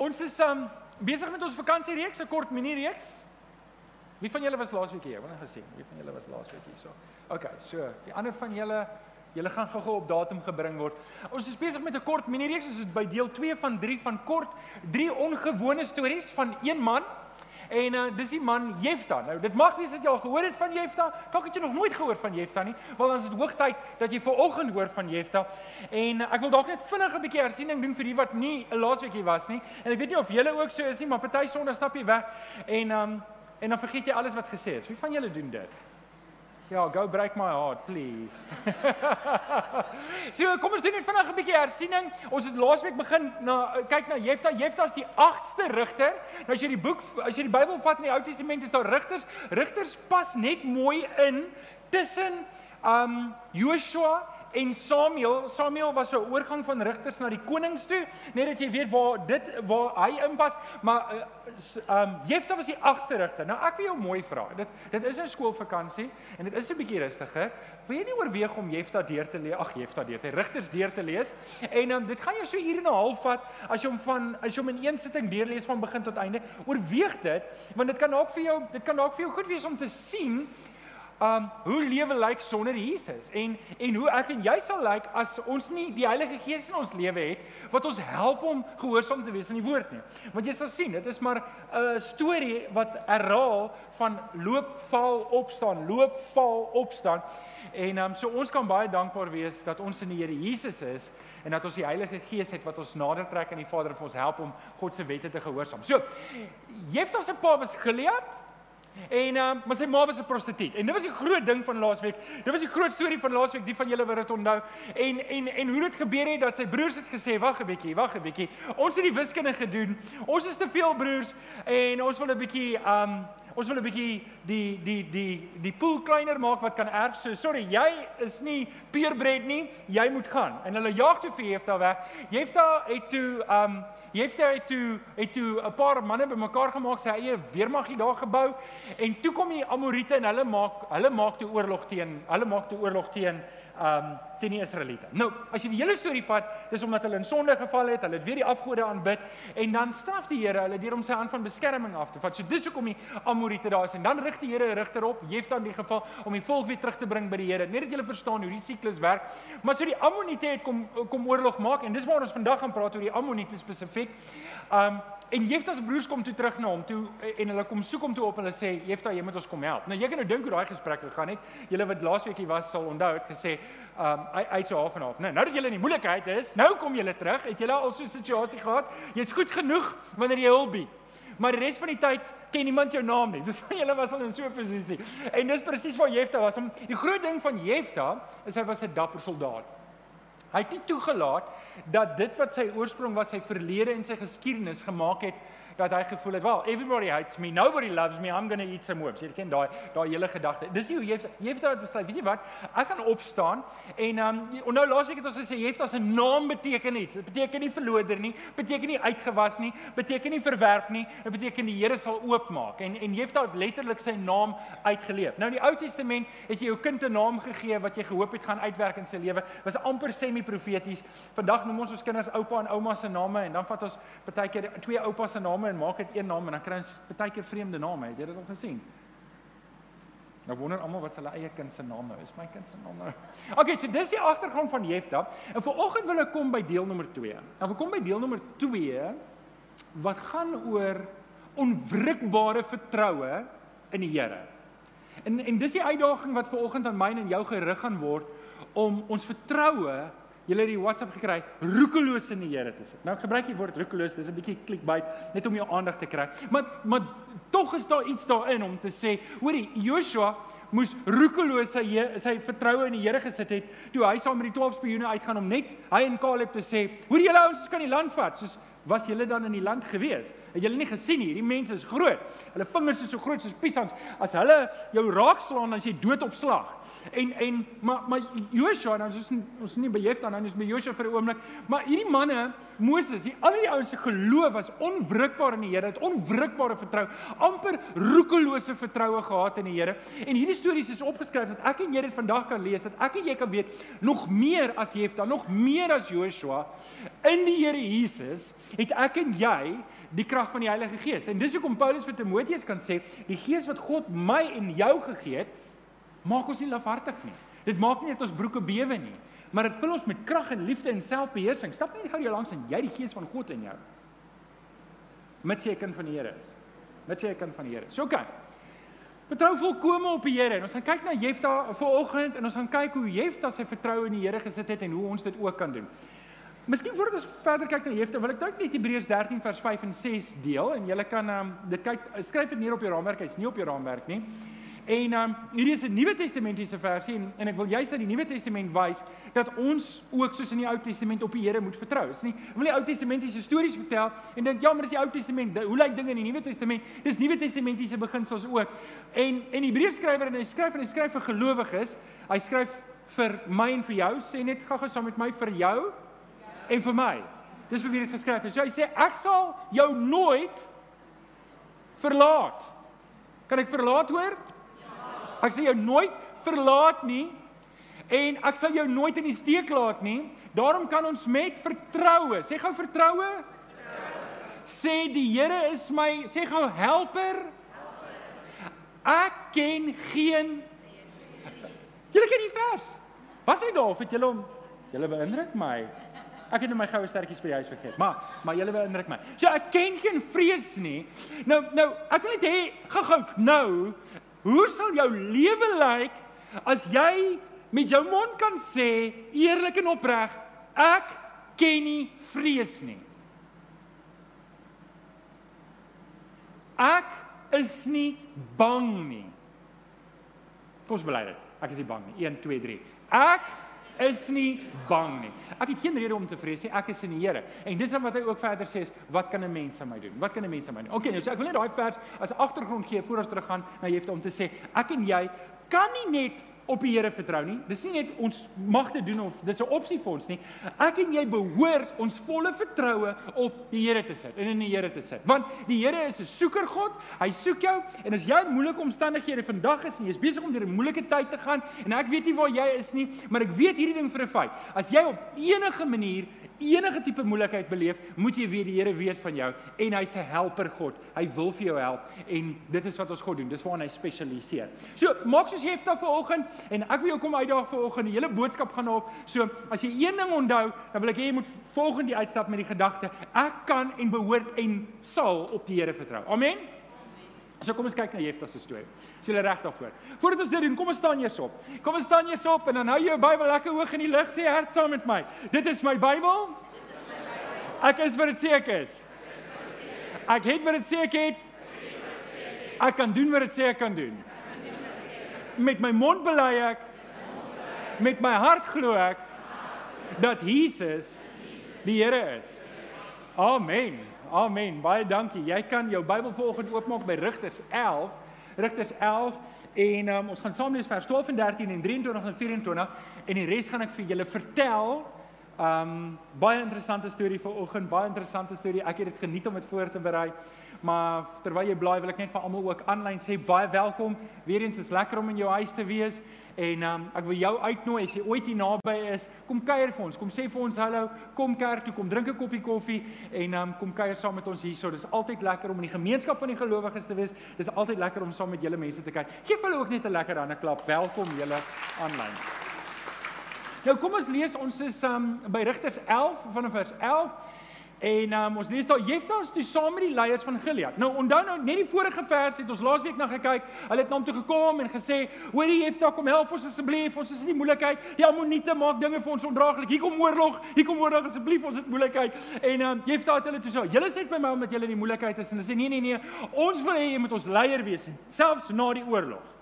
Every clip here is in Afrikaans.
Ons is um besig met ons vakansiereeks, 'n kort mini-reeks. Wie van julle was laasweek hier? Wanneer gesien? Wie van julle was laasweek hier so? OK, so, die ander van julle Julle gaan gou-gou op datum gebring word. Ons is besig met 'n kort mini-reeks, ons is by deel 2 van 3 van kort, drie ongewone stories van een man En uh, dis die man Jefta. Nou dit mag wees dat jy al gehoor het van Jefta. Dalk het jy nog nooit gehoor van Jefta nie. Wel dan is dit hoogtyd dat jy vanoggend hoor van Jefta. En uh, ek wil dalk net vinnig 'n bietjie hersiening doen vir die wat nie 'n laasweek hier was nie. En ek weet nie of julle ook so is nie, maar party sonde stap jy weg en um, en dan vergeet jy alles wat gesê is. Wie van julle doen dit? Ja, go break my heart, please. so, kom ons doen net vinnig 'n bietjie hersiening. Ons het laasweek begin na kyk na Jefta. Jefta is die 8ste rigter. Nou as jy die boek as jy die Bybel vat in die Ou Testament is daar rigters. Rigters pas net mooi in tussen um Joshua en Samuel, Samuel was 'n oorgang van rigters na die konings toe, net dat jy weet waar dit waar hy inpas, maar uh, um Jefta was die agste rigter. Nou ek wil jou mooi vra. Dit dit is 'n skoolvakansie en dit is 'n bietjie rustiger. Wil jy nie oorweeg om Jefta deur te lees? Ag Jefta deur te rigters deur te lees. En um, dit gaan jou so ure en 'n half vat as jy hom van as jy hom in een sitting deurlees van begin tot einde. Oorweeg dit want dit kan dalk vir jou dit kan dalk vir jou goed wees om te sien um hoe lewe lyk sonder Jesus en en hoe ek en jy sal lyk as ons nie die Heilige Gees in ons lewe het wat ons help om gehoorsaam te wees aan die woord nie. Want jy sal sien, dit is maar 'n storie wat herhaal van loop, val, opstaan, loop, val, opstaan. En um so ons kan baie dankbaar wees dat ons in die Here Jesus is en dat ons die Heilige Gees het wat ons nader trek aan die Vader en ons help om God se wette te gehoorsaam. So, Jeftas se pa was Gilead En uh, maar sy ma was 'n prostituut. En dit was die groot ding van laasweek. Dit was die groot storie van laasweek, die van julle wat dit onthou. En en en hoe dit gebeur het dat sy broers het gesê, "Wag 'n bietjie, wag 'n bietjie. Ons het die wiskunde gedoen. Ons is te veel broers en ons wil 'n bietjie um, ons wil 'n bietjie die die die die pool kleiner maak wat kan erf. So sorry, jy is nie purebred nie. Jy moet gaan." En hulle jaag toe vir Jefta weg. Jefta het toe um, Jefta het toe het toe 'n paar manne bymekaar gemaak, sy eie weermag hier daar gebou en toe kom die Amorite en hulle maak hulle maak toe oorlog teen hulle maak toe oorlog teen um teen die Israeliete. Nou, as jy die hele storie vat, dis omdat hulle in sonde geval het, hulle het weer die afgode aanbid en dan straf die Here hulle deur om sy hand van beskerming af te vat. So dis hoekom die Amorite daar is en dan rig die Here 'n rigter op, Jefta in die geval om die volk weer terug te bring by die Here. Net dat julle verstaan hoe die siklus werk. Maar so die Ammonite het kom kom oorlog maak en dis waar ons vandag gaan praat oor die Ammonite spesifiek. Um En Jefta se broers kom toe terug na hom toe en hulle kom soek hom toe op en hulle sê Jefta, jy moet ons kom help. Nou jy kan nou dink hoe daai gesprek gegaan het. Julle wat laasweek hier was sal onthou het gesê, um uit so half en half. Nou nou dat julle in die moeilikheid is, nou kom julle terug. Het julle al so 'n situasie gehad? Jy's goed genoeg wanneer jy hulp bied. Maar die res van die tyd ken niemand jou naam nie. Van julle was al in so 'n posisie? En dis presies waar Jefta was. Die groot ding van Jefta is hy was 'n dapper soldaat. Hy het nie toegelaat dat dit wat sy oorsprong was, sy verlede en sy geskiedenis gemaak het dat hy gevoel het, "Well, everybody hates me, nobody loves me, I'm going to eat some worms." Jy ken daai daai hele gedagte. Dis nie hoe jy jy het dit besluit, weet jy wat? Ek gaan opstaan en ehm um, nou laasweek het ons gesê jy het as 'n naam beteken iets. Dit beteken nie verloder nie, beteken nie uitgewas nie, beteken nie verwerp nie, dit beteken die Here sal oopmaak. En en jy het letterlik sy naam uitgeleef. Nou in die Ou Testament het jy jou kind 'n naam gegee wat jy gehoop het gaan uitwerk in sy lewe. Was amper semi-profeties. Vandag noem ons ons kinders oupa en ouma se name en dan vat ons baie keer twee oupa se name en maak dit een naam en dan kry ons baie keer vreemde name. Het jy dit al gesien? Nou wonder almal wat hulle eie kind se name is. My kind se name. Okay, so dis die agtergrond van Jefta. En vanoggend wil ek kom by deel nommer 2. Nou kom by deel nommer 2 wat gaan oor onwrikbare vertroue in die Here. En en dis die uitdaging wat vanoggend aan my en jou gerig gaan word om ons vertroue Julle het die WhatsApp gekry, roekeloos in die Here te sit. Nou gebruik die woord roekeloos, dis 'n bietjie clickbait net om jou aandag te kry. Maar maar tog is daar iets daarin om te sê, hoorie, Joshua moes roekeloos sy sy vertroue in die Here gesit het toe hy saam met die 12 spioene uitgaan om net hy en Caleb te sê, "Hoor julle ouens, ons kan die land vat." Soos was julle dan in die land gewees? Het julle nie gesien nie, hierdie mense is groot. Hulle vingers is so groot soos piesangs. As hulle jou raakslaan, dan is jy dood op slag. En en maar maar Joshua, nou ons ons nie by Jefta nou, ons by Joshua vir 'n oomblik, maar hierdie manne, Moses, die al die ouens se geloof was onwrikbaar in die Here, het onwrikbare vertrou, amper roekelose vertroue gehad in die Here. En hierdie stories is opgeskryf dat ek en jy dit vandag kan lees, dat ek en jy kan weet nog meer as Jefta, nog meer as Joshua in die Here Jesus, het ek en jy die krag van die Heilige Gees. En dis hoekom Paulus vir Timoteus kan sê, die Gees wat God my en jou gegee het, maak ons nie lafhartig nie. Dit maak nie dat ons broeke bewe nie, maar dit vul ons met krag en liefde en selfbeheersing. Stap nie gou jou langs en jy die Gees van God in jou. Met jy 'n kind van die Here is. Met jy 'n kind van die Here. So kan. Vertrou volkome op die Here. En ons gaan kyk na Jefta vanoggend en ons gaan kyk hoe Jefta sy vertroue in die Here gesit het en hoe ons dit ook kan doen. Miskien voordat ons verder kyk na Jefta, wil ek dalk net Hebreërs 13 vers 5 en 6 deel en julle kan um, dit kyk skryf dit neer op jou raamwerk. Hy's nie op jou raamwerk nie. En um hierdie is 'n Nuwe Testamentiese versie en, en ek wil juist uit die Nuwe Testament wys dat ons ook soos in die Ou Testament op die Here moet vertrou. Dis nie ek wil die Ou Testamentiese stories vertel en dink ja, maar dis die Ou Testament. Hoe lyk dinge in die Nuwe Testament? Dis Nuwe Testamentiese beginsels ook. En en die Hebreërskrywer en hy skryf en hy skryf vir gelowiges. Hy skryf vir my en vir jou, sê net gaga saam met my vir jou en vir my. Dis vir wie dit geskryf is. So hy sê ek sal jou nooit verlaat. Kan ek verlaat hoor? Ek sal jou nooit verlaat nie en ek sal jou nooit in die steek laat nie. Daarom kan ons met vertroue, sê gou vertroue. Sê die Here is my, sê gou helper. Ek ken geen Julle ken die vers. Was hy daar of het julle hom julle beïndruk my? Ek het net my goue stertjies by die huis vergeet. Maar maar julle beïndruk my. So ek ken geen vrees nie. Nou nou ek wil net hê gou-gou nou Hoe sal jou lewe lyk as jy met jou mond kan sê eerlik en opreg ek ken nie vrees nie. Ek is nie bang nie. Kom ons bely dit. Ek is nie bang nie. 1 2 3. Ek is nie bang nie. Ek het geen rede om te vrees nie. Ek is in die Here. En dis wat hy ook verder sê is, wat kan 'n mens aan my doen? Wat kan 'n mens aan my doen? Okay, nou so ek wil net daai vers as agtergrond gee voor ons teruggaan na Jefte om te sê, ek en jy kan nie net op die Here vertrou nie. Dis nie net ons mag dit doen of dis 'n opsie vir ons nie. Ek en jy behoort ons volle vertroue op die Here te sit en in die Here te sit. Want die Here is 'n soeker God. Hy soek jou en as jy in moeilike omstandighede vandag is en jy's besig om deur 'n moeilike tyd te gaan en ek weet nie waar jy is nie, maar ek weet hierdie ding vir 'n feit. As jy op enige manier enige tipe moeilikheid beleef, moet jy weet die Here weet van jou en hy's 'n helper God. Hy wil vir jou help en dit is wat ons God doen. Dis waarna hy spesialiseer. So, maak soos jy het vanoggend en ek wil jou kom uitdaag vanoggend. Die hele boodskap gaan op. So, as jy een ding onthou, dan wil ek hê jy moet volgende uitstap met die gedagte: ek kan en behoort en sal op die Here vertrou. Amen. So kom ons kyk na Jefta se storie. Is jy reg daarvoor? Voordat ons dit doen, kom ons staan eers op. Kom ons staan eers op en dan hou jou Bybel lekker hoog in die lug sê hart saam met my. Dit is my Bybel. Ek is wat dit sê ek is. Ek het wat dit sê ek het. Ek kan doen wat dit sê ek kan doen. Met my mond bely ek. Met my hart glo ek dat Jesus die Here is. Amen. Amen. Baie dankie. Jy kan jou Bybel vanoggend oopmaak by Rigters 11. Rigters 11 en um, ons gaan saam lees vers 12 en 13 en 23 en 24 en die res gaan ek vir julle vertel. Um baie interessante storie vanoggend, baie interessante storie. Ek het dit geniet om dit voor te berei. Maar terwyl jy blaai, wil ek net vir almal ook aanlyn sê baie welkom. Weereens is lekker om in jou huis te wees. En um, ek wil jou uitnooi as jy ooit hier naby is, kom kuier vir ons. Kom sê vir ons hallo, kom kerk toe, kom drink 'n koppie koffie en um, kom kuier saam met ons hierso. Dis altyd lekker om in die gemeenskap van die gelowiges te wees. Dis altyd lekker om saam met julle mense te kuier. Geef hulle ook net 'n lekker hande klap. Welkom julle aanlyn. Nou kom ons lees ons is um, by Rigters 11 vanaf vers 11. En um, ons lees daar Jefta is toe saam met die leiers van Gilead. Nou onthou nou net die vorige vers het ons laasweek na gekyk. Hulle het na hom toe gekom en gesê: "Hoorie Jefta, kom help ons asseblief. Ons is in die moeilikheid. Die Ammoniete maak dinge vir ons ondraaglik. Hier kom oorlog. Hier kom oorlog asseblief. Ons het moeilikheid." En um, Jefta het hulle toe sê: "Julle sê vir my omdat julle in die moeilikheid is." En hulle sê: "Nee nee nee, ons wil hê jy moet ons leier wees selfs na die oorlog."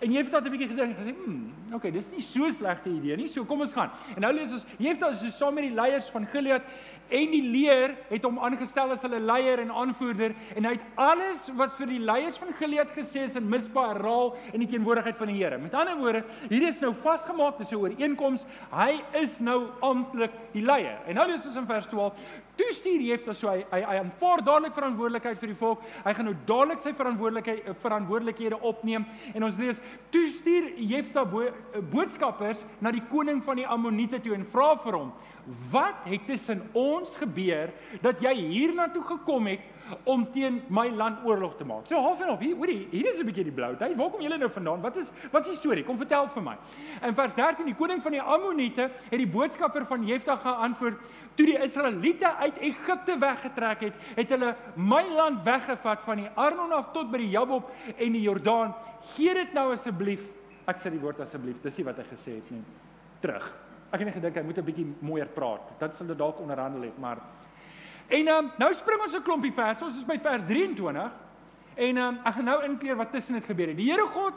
En Jefta het 'n bietjie gedink en gesê, "Hm, okay, dis nie so slegte idee nie. So kom ons gaan." En nou lees ons Jefta is so saam met die leiers van Gilead en die leer het hom aangestel as hulle leier en aanvoerder en hy het alles wat vir die leiers van Gilead gesê is in Mispa herhaal in die teenwoordigheid van die Here. Met ander woorde, hierdie is nou vasgemaak, 'n ooreenkoms. Hy is nou amptelik die leier. En nou lees ons in vers 12, Toe stuur Jefta so hy hy, hy aanvaar dadelik verantwoordelikheid vir die volk. Hy gaan nou dadelik sy verantwoordelikheid verantwoordelikhede opneem en ons lees toe stuur Jefta bo, boodskappers na die koning van die Ammoniete toe en vra vir hom: "Wat het tussen ons gebeur dat jy hiernatoe gekom het om teen my land oorlog te maak?" So half en half, hier, hoorie, hier is 'n bietjie die blou tyd. Waar kom julle nou vandaan? Wat is wat is die storie? Kom vertel vir my. In vers 13 die koning van die Ammoniete het die boodskapper van Jefta geantwoord: toe die Israeliete uit Egipte weggetrek het, het hulle my land weggevat van die Arnon af tot by die Jabok en die Jordaan. Gee dit nou asseblief. Ek sê die woord asseblief. Dis nie wat hy gesê het nie. Terug. Ek het net gedink hy moet 'n bietjie mooier praat. Dat sal dit dalk onderhandel het, maar En um, nou spring ons 'n klompie vers. Ons is by vers 23. En um, ek gaan nou inkleer wat tussen dit gebeur het. Die Here God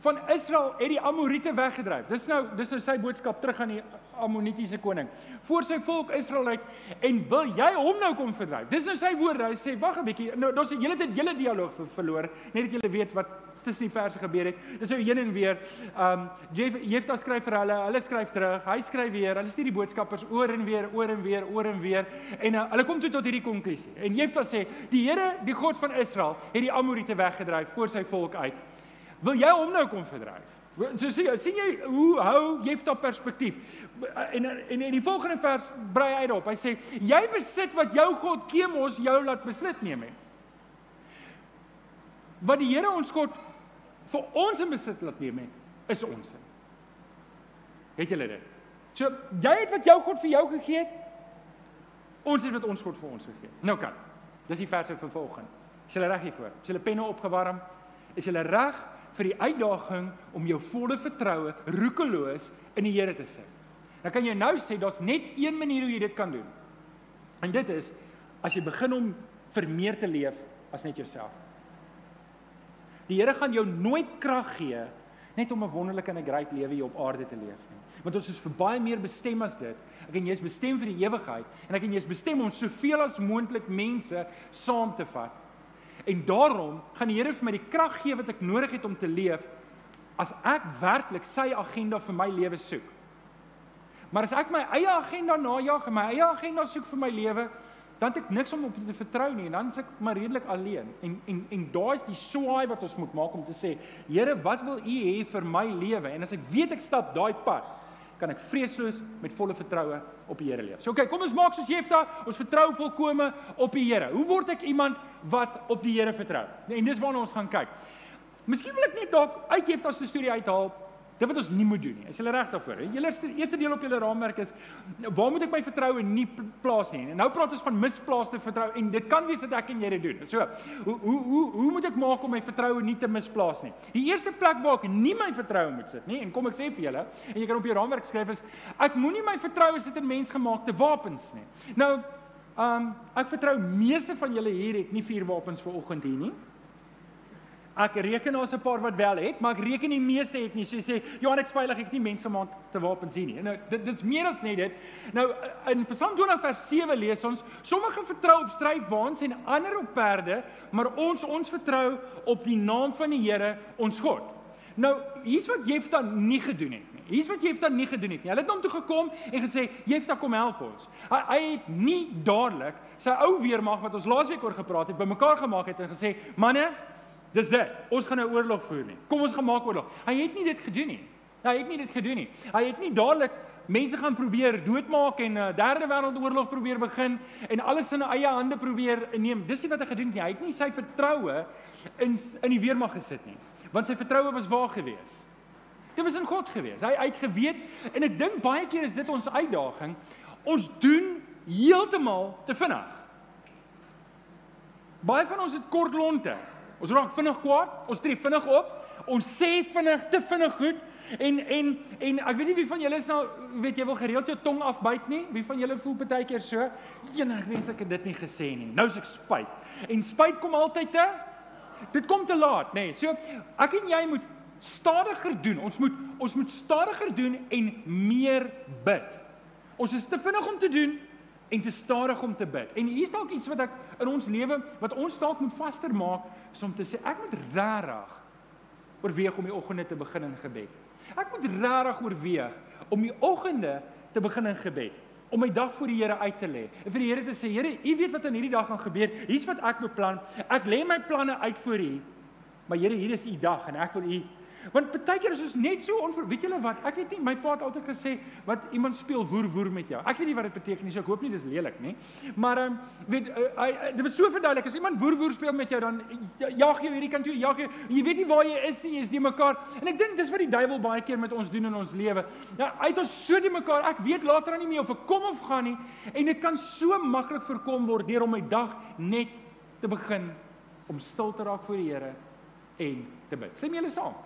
van Israel het die Amoriete weggedryf. Dis nou dis nou sy boodskap terug aan die Ammonitiese koning. Voor sy volk Israel uit en wil jy hom nou kom verdryf? Dis nou sy woorde. Hy sê wag 'n bietjie. Nou daar's 'n hele tyd hele dialoog ver, verloor net dat julle weet wat tussen die verse gebeur het. Dis nou heen en weer. Um Jefta skryf vir hulle, hulle skryf terug, hy skryf weer. Hulle stuur die boodskappers oor en weer, oor en weer, oor en weer en uh, hulle kom toe tot hierdie konklusie. En Jefta sê: "Die Here, die God van Israel, het die Amoriete weggedryf voor sy volk uit." Wil jy hom nou kom verdryf? So sien jy, sien jy hoe hou Jefta perspektief? En en in die volgende vers brei hy daarop. Hy sê jy besit wat jou God Kemos jou laat besluit neem het. Wat die Here ons God vir ons in besit laat neem het, is ons. Het julle dit? So jy het wat jou God vir jou gegee het. Ons het wat ons God vir ons gegee het. Nou kan. Dis die vers van volgende. Is julle reg hiervoor? Is julle penne opgewarm? Is julle reg? Vir die uitdaging om jou volle vertroue roekeloos in die Here te sit. Dan kan jy nou sê daar's net een manier hoe jy dit kan doen. En dit is as jy begin om vir meer te leef as net jouself. Die Here gaan jou nooit krag gee net om 'n wonderlike en 'n groot lewe hier op aarde te leef nie. Want ons is vir baie meer bestem as dit. Ek en jy is bestem vir die ewigheid en ek en jy is bestem om soveel as moontlik mense saam te vat En daarom gaan die Here vir my die krag gee wat ek nodig het om te leef as ek werklik sy agenda vir my lewe soek. Maar as ek my eie agenda najag en my eie agenda soek vir my lewe, dan het ek niks om op te vertrou nie en dan is ek maar redelik alleen. En en en daai is die swaai wat ons moet maak om te sê, Here, wat wil U hê vir my lewe? En as ek weet ek stap daai pad, kan ek vreesloos met volle vertroue op die Here leef. So okay, kom ons maak soos Jefta, ons vertrou volkome op die Here. Hoe word ek iemand wat op die Here vertrou? En dis waarna ons gaan kyk. Miskien wil ek net dalk uit Jefta se storie uithaal Dit wat ons nie moet doen nie. Is julle reg daarvoor? Julle eerste deel op julle raamwerk is waar moet ek my vertroue nie plaas nie. En nou praat ons van misplaaste vertroue en dit kan wees dat ek en jy dit doen. So, hoe hoe hoe hoe moet ek maak om my vertroue nie te misplaas nie? Die eerste plek waar ek nie my vertroue moet sit nie en kom ek sê vir julle en jy kan op jou raamwerk skryf is ek moenie my vertroue sit in mensgemaakte wapens nie. Nou, ehm um, ek vertrou meeste van julle hier het nie vuurwapens vir oggend hier nie. Ek reken daar's 'n paar wat wel het, maar ek reken die meeste het nie. So sê, Johan ek's veilig, ek het nie mensgemaakte wapens hier nie. Nou dit dit's meer as net dit. Nou in Psalm 20 vers 7 lees ons, sommige vertrou op strydwaans en ander op perde, maar ons ons vertrou op die naam van die Here, ons God. Nou, hier's wat Jefta nie gedoen het nie. Hier's wat Jefta nie gedoen het nie. Hulle het hom toe gekom en gesê, "Jefta, kom help ons." Hy, hy het nie dadelik sy ou weermag wat ons laasweek oor gepraat het, bymekaar gemaak het en gesê, "Manne, Dis dit. Ons gaan nou oorlog voer nie. Kom ons gaan maak oorlog. Hy het nie dit gedoen nie. Hy het nie dit gedoen nie. Hy het nie dadelik mense gaan probeer doodmaak en 'n uh, derde wêreldoorlog probeer begin en alles in eie hande probeer neem. Dis nie wat hy gedoen het nie. Hy het nie sy vertroue in in die weermag gesit nie. Want sy vertroue was waar gewees. Dit was in God gewees. Hy uit geweet en ek dink baie keer is dit ons uitdaging. Ons doen heeltemal te vinnig. Baie van ons het kort lonte. Ons raak vinnig kwaad, ons tree vinnig op, ons sê vinnig te vinnig goed en en en ek weet nie wie van julle is nou weet jy wil gereeld jou tong afbyt nie. Wie van julle voel baie keer so? Eendag wens ek het dit nie gesê nie. Nou is ek spyt. En spyt kom altyd te dit kom te laat, nê. Nee. So ek en jy moet stadiger doen. Ons moet ons moet stadiger doen en meer bid. Ons is te vinnig om te doen en te stadig om te bid. En hier is dalk iets wat ek in ons lewe wat ons dalk moet vaster maak, is om te sê ek moet regtig oorweeg om die oggende te begin in gebed. Ek moet regtig oorweeg om die oggende te begin in gebed om my dag voor die Here uit te lê. En vir die Here te sê, Here, U weet wat aan hierdie dag gaan gebeur. Hier's wat ek beplan. Ek lê my planne uit voor U. Maar Here, hier is U dag en ek wil U Want baie keer is ons net so onver weet julle wat? Ek weet nie my pa het altyd gesê wat iemand speel woer woer met jou. Ek weet nie wat dit beteken nie. So ek hoop nie dis lelik nie. Maar ehm um, weet uh, hy dit was so verduidelik as iemand woer woer speel met jou dan jag jy hierdie kant toe, jag jy. Jy weet nie waar jy is nie. Jy is die mekaar. En ek dink dis wat die duiwel baie keer met ons doen in ons lewe. Ja, hy het ons so die mekaar. Ek weet later aan nie meer of ek kom of gaan nie en dit kan so maklik voorkom word deur om my dag net te begin om stil te raak voor die Here en te bid. Stem julle saam?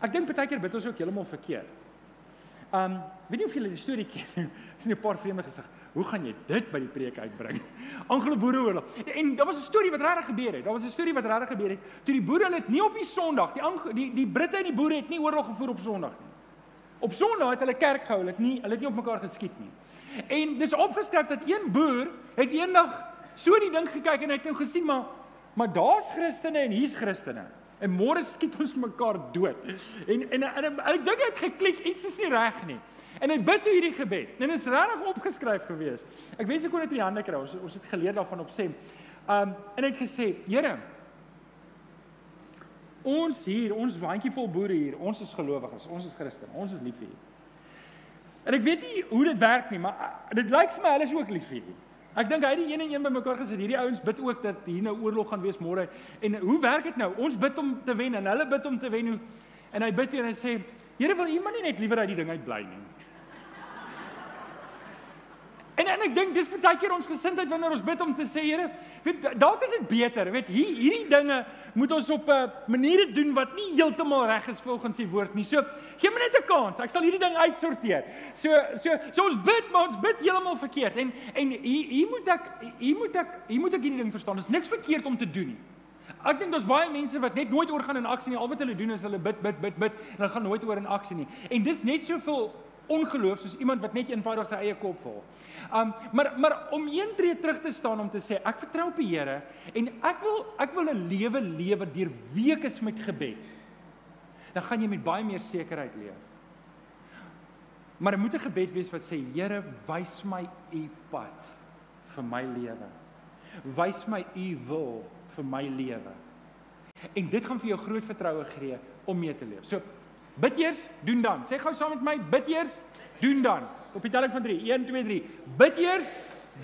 Ek dink baie keer bid ons ook heeltemal verkeerd. Um, weet nie of julle die storie ken. Ek sien 'n paar vreemde gesig. Hoe gaan jy dit by die preek uitbring? Anglo-Boereoorlog. En daar was 'n storie wat regtig gebeur het. Daar was 'n storie wat regtig gebeur het. Toe die boere het nie op die Sondag, die die die Britte en die boere het nie oorlog gevoer op Sondag nie. Op Sondag het hulle kerk gehou. Hulle het nie hulle het nie op mekaar geskiet nie. En dis opgeskryf dat een boer het eendag so die ding gekyk en hy het nou gesien maar maar daar's Christene en hier's Christene. En môre skiet ons mekaar dood. En en en ek dink hy het geklik iets is nie reg nie. En hy bid toe hierdie gebed. En dit is regtig opgeskryf gewees. Ek wens ek kon dit in die hande kry. Ons ons het geleer daarvan op Sem. Um en hy het gesê, Here, ons hier, ons handjievol boere hier, ons is gelowiges, ons is Christene, ons is lief vir U. En ek weet nie hoe dit werk nie, maar dit lyk vir my hulle is ook lief vir U. Ek dink hy het die een en een bymekaar gesit. Hierdie ouens bid ook dat hier nou oorlog gaan wees môre. En hoe werk dit nou? Ons bid om te wen en hulle bid om te wen. En hy bid en hy sê: "Here, wil U maar nie net liewer uit die ding uit bly nie." En en ek dink dis baie keer ons gesindheid wanneer ons bid om te sê Here, weet dalk is dit beter, weet hier hierdie dinge moet ons op 'n uh, maniere doen wat nie heeltemal reg is volgens die woord nie. So gee my net 'n kans. Ek sal hierdie ding uitsorteer. So so so ons bid, maar ons bid heeltemal verkeerd. En en hier hier moet ek hier moet ek hier moet ek hierdie ding verstaan. Dis niks verkeerd om te doen nie. Ek dink daar's baie mense wat net nooit oor gaan in aksie nie. Al wat hulle doen is hulle bid, bid, bid, bid en hulle gaan nooit oor in aksie nie. En dis net soveel ongeloof soos iemand wat net eenvoudig sy eie kop volg. Um maar maar om een tree terug te staan om te sê ek vertrou op die Here en ek wil ek wil 'n lewe lewe deur weke met gebed. Dan gaan jy met baie meer sekerheid leef. Maar dit moet 'n gebed wees wat sê Here, wys my u pad vir my lewe. Wys my u wil vir my lewe. En dit gaan vir jou groot vertroue gee om mee te leef. So bid eers, doen dan. Sê gou saam met my, bid eers, doen dan. Op die telling van 3. 1 2 3. Bid eers,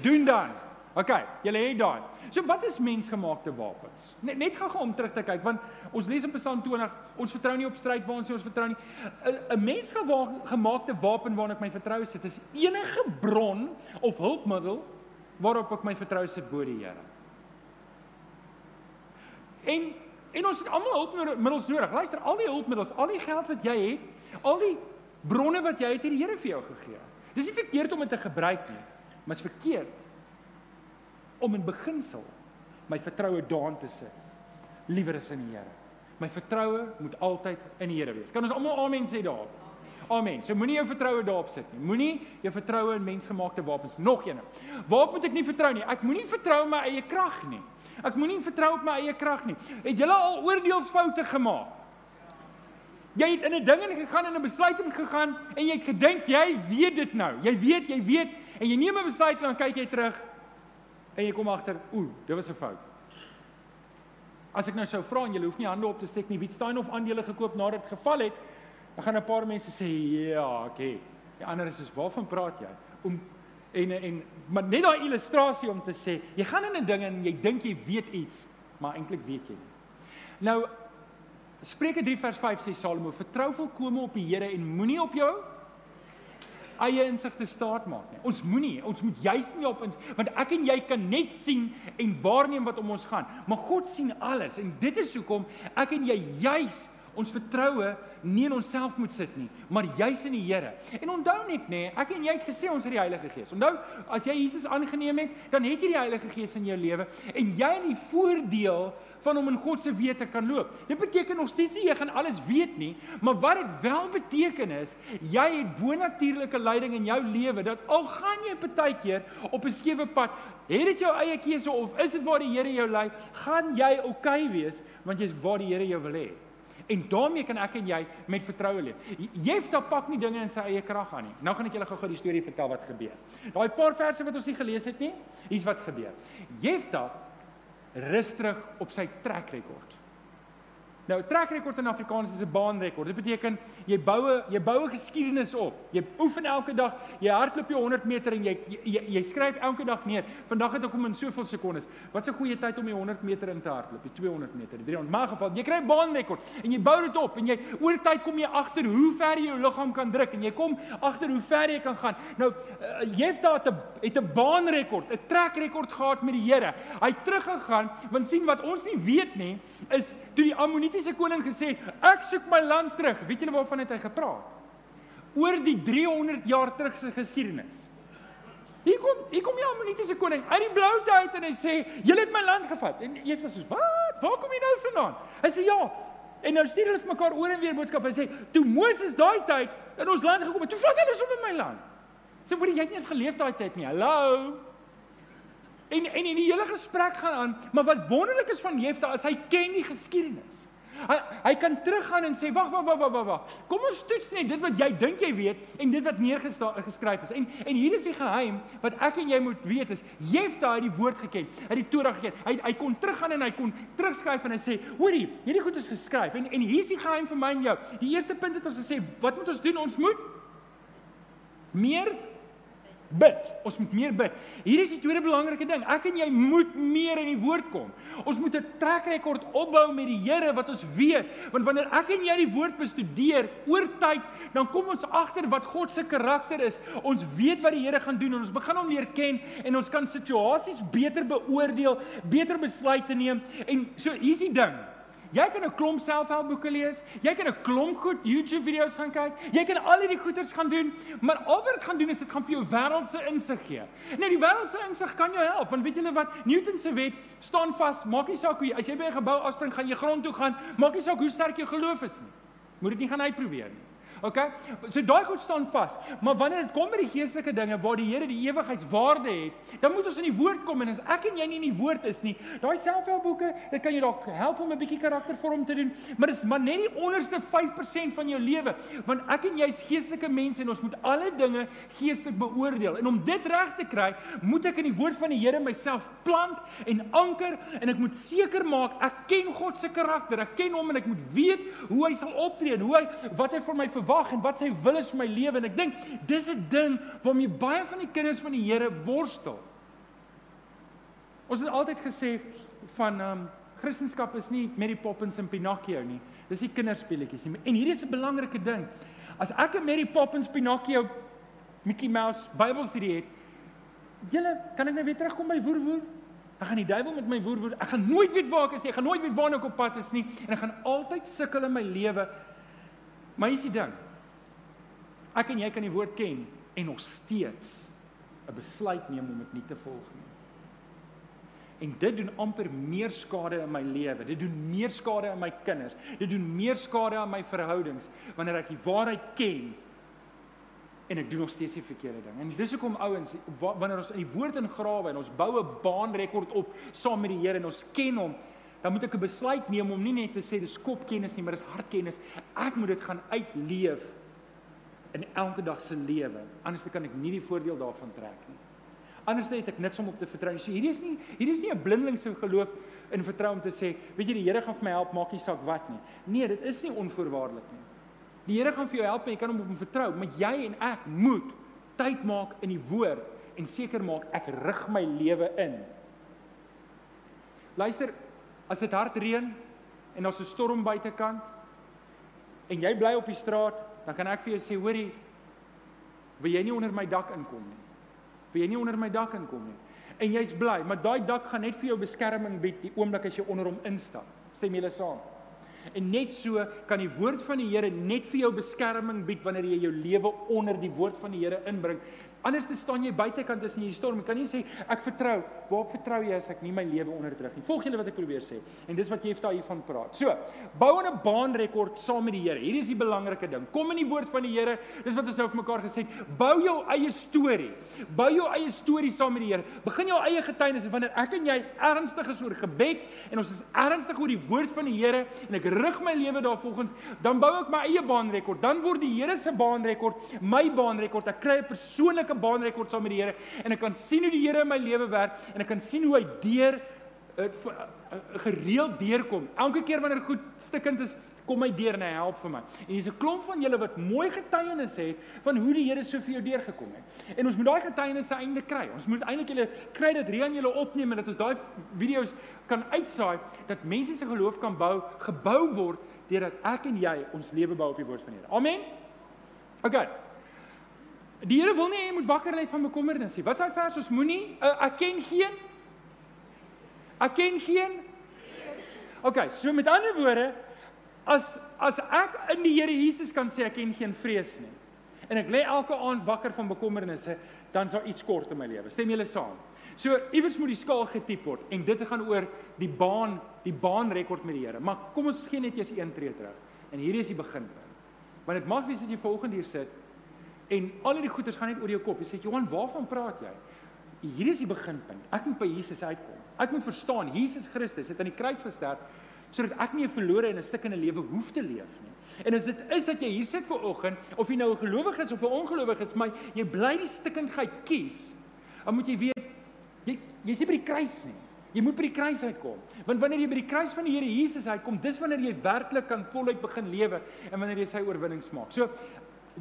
doen dan. OK, julle het daai. So wat is mensgemaakte wapens? Net net gaan om terug te kyk want ons lees in Psalm 20, ons vertrou nie op stryd waar ons sê ons vertrou nie. 'n Mensgemaakte wapen waarna ek my vertrou sit is enige bron of hulpmiddel waarop ek my vertrou sit bo die Here. En en ons het almal hulpmiddels nodig. Luister, al die hulpmiddels, al die geld wat jy het, al die bronne wat jy het, het die Here vir jou gegee. Dis nie verkeerd om dit te gebruik nie, maar dit is verkeerd om in beginsel my vertroue daarin te sit. Liewer is in die Here. My vertroue moet altyd in die Here wees. Kan ons almal amen sê daarop? Amen. So moenie jou vertroue daarop sit nie. Moenie jou vertroue in mensgemaakte wapens nog een. Waarop moet ek nie vertrou nie? Ek moenie vertrou my eie krag nie. Ek moenie vertrou op my eie krag nie. Het jy al oordeelsfoute gemaak? Jy het in 'n ding in gegaan en 'n besluit in gegaan en jy het gedink jy weet dit nou. Jy weet, jy weet en jy neem 'n besluit en dan kyk jy terug en jy kom agter, ooh, dit was 'n fout. As ek nou sou vra en jy hoef nie hande op te steek nie, wie het Stein of aandele gekoop nadat dit geval het? Dan gaan 'n paar mense sê, "Ja, okay." Die ander is "Waarvan praat jy?" Om en en maar net daai illustrasie om te sê, jy gaan in 'n ding en jy dink jy weet iets, maar eintlik weet jy nie. Nou Spreuke 3 vers 5 sê Salomo: "Vertrou volkome op die Here en moenie op jou eie insig te staat maak nie. Ons moenie, ons moet juis nie op ons want ek en jy kan net sien en waarneem wat om ons gaan, maar God sien alles en dit is hoekom ek en jy juis ons vertroue nie in onsself moet sit nie, maar juis in die Here. En onthou net nê, ek en jy het gesê ons het die Heilige Gees. Onthou, as jy Jesus aangeneem het, dan het jy die Heilige Gees in jou lewe en jy het die voordeel van om in God se weë te kan loop. Dit beteken nog steeds nie jy gaan alles weet nie, maar wat dit wel beteken is, jy het bonatuurlike leiding in jou lewe dat al gaan jy partykeer op 'n skewe pad, het dit jou eie keuse of is dit waar die Here jou lei, gaan jy oukei okay wees want jy's waar die Here jou wil hê. En daarmee kan ek en jy met vertroue leef. Jefta pak nie dinge in sy eie krag aan nie. Nou gaan ek julle gou-gou die storie vertel wat gebeur. Daai paar verse wat ons nie gelees het nie, hier's wat gebeur. Jefta rus terug op sy trekrekord. Nou trekrekord in Afrikaans is 'n baanrekord. Dit beteken jy bou jy bou 'n geskiedenis op. Jy oefen elke dag, jy hardloop jou 100 meter en jy jy, jy skryf elke dag neer. Vandag het ek kom in soveel sekondes. Wat 'n goeie tyd om die 100 meter in te hardloop, die 200 meter, die 300. Maar geval, jy kry 'n baanrekord en jy bou dit op en jy oor tyd kom jy agter hoe ver jy jou liggaam kan druk en jy kom agter hoe ver jy kan gaan. Nou uh, jy het daar 'n het 'n baanrekord, 'n trekrekord gehad met die Here. Hy het teruggegaan want sien wat ons nie weet nie is toe die Ammonitiese koning gesê, ek soek my land terug. Weet julle waarvan het hy gepraat? Oor die 300 jaar terug se geskiedenis. Hier kom, hier kom die Ammonitiese koning uit die bloute uit en hy sê, "Julle het my land gevat." En Eva sê, "Wat? Waar kom jy nou vandaan?" Hy sê, "Ja." En nou stuur hulle vir mekaar oor en weer boodskappe. Hy sê, "Toe Moses daai tyd in ons land gekom het, toe vat hulle sommer my land." Sê, "Hoor jy, jy het nie eens geleef daai tyd nie. Hallo." En en en die hele gesprek gaan aan, maar wat wonderlik is van Jefta is hy ken die geskiedenis. Hy hy kan teruggaan en sê wag wag wag wag wag. Kom ons toets net dit wat jy dink jy weet en dit wat neergeskryf is. En en hier is die geheim wat ek en jy moet weet is Jefta het die woord geken, het die Torah geken. Hy hy kon teruggaan en hy kon terugskryf en hy sê, "Hoorie, hierdie goed is geskryf." En en hier's die geheim vir my en jou. Die eerste punt het ons gesê, wat moet ons doen? Ons moet meer bid. Ons moet meer bid. Hier is die tweede belangrike ding. Ek en jy moet meer in die woord kom. Ons moet 'n trekrekord opbou met die Here wat ons weet. Want wanneer ek en jy die woord bestudeer oor tyd, dan kom ons agter wat God se karakter is. Ons weet wat die Here gaan doen en ons begin hom leer ken en ons kan situasies beter beoordeel, beter besluite neem. En so hier's die ding. Jy kan 'n klomp selfhelpboeke lees. Jy kan 'n klomp goed YouTube video's gaan kyk. Jy kan al hierdie goeters gaan doen, maar al wat dit gaan doen is dit gaan vir jou wêreldse insig gee. Nou die wêreldse insig kan jou help, want weet julle wat? Newton se wet staan vas. Maak nie saak hoe jy as jy by 'n gebou afspring, gaan jy grond toe gaan. Maak nie saak hoe sterk jou geloof is nie. Moet dit nie gaan uitprobeer nie. Okay? So daai goed staan vas. Maar wanneer dit kom by die geestelike dinge waar die Here die ewigheidswaarde het, dan moet ons in die woord kom en as ek en jy nie in die woord is nie, daai selfhelpboeke, dit kan jou dalk help om 'n bietjie karaktervorm te doen, maar dis maar net die onderste 5% van jou lewe, want ek en jy is geestelike mense en ons moet alle dinge geestelik beoordeel. En om dit reg te kry, moet ek in die woord van die Here myself plant en anker en ek moet seker maak ek ken God se karakter, ek ken hom en ek moet weet hoe hy sal optree, hoe hy wat hy vir my verwag verwag en wat sy wil is vir my lewe en ek dink dis 'n ding waarmee baie van die kinders van die Here worstel. Ons het altyd gesê van ehm um, Christendom is nie Mary Poppins en Pinocchio nie. Dis nie kinderspeletjies nie. En hierdie is 'n belangrike ding. As ek 'n Mary Poppins, Pinocchio, Mickey Mouse Bybelstudie het, julle kan ek nou weer terugkom by woer woer? Ek gaan die duiwel met my woer woer. Ek gaan nooit weet waar ek is nie. Ek gaan nooit weet waar ek op pad is nie en ek gaan altyd sukkel in my lewe Maar hier is die ding. Ek en jy kan die woord ken en nog steeds 'n besluit neem om dit nie te volg nie. En dit doen amper meer skade in my lewe. Dit doen meer skade aan my kinders. Dit doen meer skade aan my verhoudings wanneer ek die waarheid ken en ek doen nog steeds die verkeerde ding. En dis hoekom ouens wanneer ons in die woord ingrawe en ons bou 'n baanrekord op saam met die Here en ons ken hom dan moet ek 'n besluit neem om nie net te sê dis kopkennis nie, maar dis hartkennis. Ek moet dit gaan uitleef in elke dag se lewe. Anders kan ek nie die voordeel daarvan trek nie. Anders het ek niks om op te vertrou nie. So hierdie is nie hierdie is nie 'n blindelingse geloof in vertrou om te sê, weet jy die Here gaan vir my help, maak nie saak wat nie. Nee, dit is nie onvoorwaardelik nie. Die Here gaan vir jou help en jy kan hom op hom vertrou, maar jy en ek moet tyd maak in die woord en seker maak ek rig my lewe in. Luister, As dit hard reën en ons 'n storm buitekant en jy bly op die straat, dan kan ek vir jou sê, hoorie, wil jy nie onder my dak inkom nie? Wil jy nie onder my dak inkom nie? En jy's bly, maar daai dak gaan net vir jou beskerming bied die oomblik as jy onder hom instap. Stem julle saam? En net so kan die woord van die Here net vir jou beskerming bied wanneer jy jou lewe onder die woord van die Here inbring. Anders te staan jy buitekant tussen hierdie storm. Jy kan nie sê ek vertrou. Waarop vertrou jy as ek nie my lewe onderdruk nie? Volg julle wat ek probeer sê. En dis wat Jefta hiervan praat. So, bou 'n baanrekord saam met die Here. Hierdie is die belangrike ding. Kom in die woord van die Here. Dis wat ons nou vir mekaar gesê het. Bou jou eie storie. Bou jou eie storie saam met die Here. Begin jou eie getuienis wanneer ek en jy ernstig is oor gebed en ons is ernstig oor die woord van die Here en ek rig my lewe daarvolgens, dan bou ek my eie baanrekord. Dan word die Here se baanrekord my baanrekord. Ek kry 'n persoonlike 'n baanrekord saam met die Here en ek kan sien hoe die Here in my lewe werk en ek kan sien hoe hy deur uh, gereeld deurkom. Elke keer wanneer goed stikkend is, kom hy deur en hy help vir my. En hier's 'n klomp van julle wat mooi getuienis het van hoe die Here so vir jou deurgekom het. En ons moet daai getuienisse eintlik kry. Ons moet eintlik julle kry dat Rian julle opneem en dat ons daai video's kan uitsaai dat mense se geloof kan bou, gebou word deurdat ek en jy ons lewe bou op die woord van die Here. Amen. Okay. Die Here wil nie hê jy moet wakker lê van bekommernis nie. Wat is daai vers? Ons moenie uh, ek ken geen ek ken geen OK, so met ander woorde as as ek in die Here Jesus kan sê ek ken geen vrees nie en ek lê elke aand wakker van bekommernisse, dan sal iets kort in my lewe. Stem julle saam? So iewers moet die skaal getiep word en dit gaan oor die baan, die baanrekord met die Here. Maar kom ons gee net eers een tree terug. En hierdie is die beginpunt. Want dit mag wees dat jy volgende hier sit En al hierdie goeters gaan net oor jou kop. Jy sê, "Johan, waarvan praat jy?" Hier is die beginpunt. Ek moet by Jesus uitkom. Ek moet verstaan Jesus Christus het aan die kruis gesterf sodat ek nie 'n verlore en 'n stikkende lewe hoef te leef nie. En as dit is dat jy hier sit ver oggend of jy nou 'n gelowige is of 'n ongelowige is, maar jy bly die stikkindheid kies, dan moet jy weet jy jy's nie by die kruis nie. Jy moet by die kruis uitkom. Want wanneer jy by die kruis van die Here Jesus uitkom, dis wanneer jy werklik kan voluit begin lewe en wanneer jy sy oorwinnings maak. So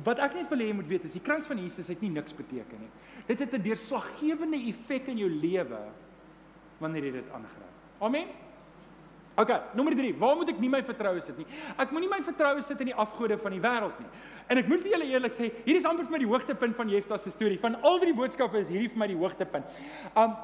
Wat ek net wil hê jy moet weet is die kruis van Jesus het nie niks beteken nie. Dit het 'n deurslaggewende effek in jou lewe wanneer jy dit aangryp. Amen. OK, nommer 3. Waar moet ek nie my vertroue sit nie? Ek moenie my vertroue sit in die afgode van die wêreld nie. En ek moet vir julle eerlik sê, hier is amper vir my die hoogtepunt van Jefta se storie. Van al die boodskappe is hierdie vir my die hoogtepunt. Um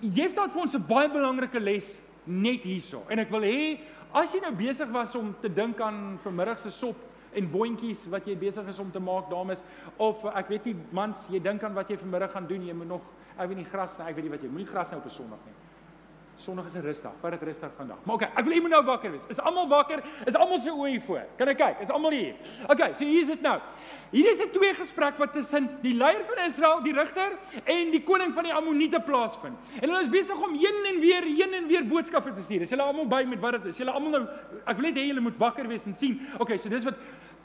Jefta het vir ons 'n baie belangrike les net hierso. En ek wil hê as jy nou besig was om te dink aan vanmiddag se sop en boontjies wat jy besig is om te maak dames. Of ek weet nie mans jy dink aan wat jy vanmiddag gaan doen jy moet nog ek weet nie gras nie ek weet nie wat jy moenie gras nou op 'n Sondag nie. Sondag is 'n rusdag vat dit rustig vandag. Maar okay ek wil jy moet nou wakker wees. Is almal wakker? Is almal se oë voor? Kan ek kyk? Is almal hier? Okay so hier is dit nou. Hier is 'n twee gesprek wat tussen die leier van Israel, die regter en die koning van die Ammoniete plaasvind. En hulle is besig om heen en weer, heen en weer boodskappe te stuur. Is julle almal by met wat dit is? Julle almal nou ek wil net hê julle moet wakker wees en sien. Okay, so dis wat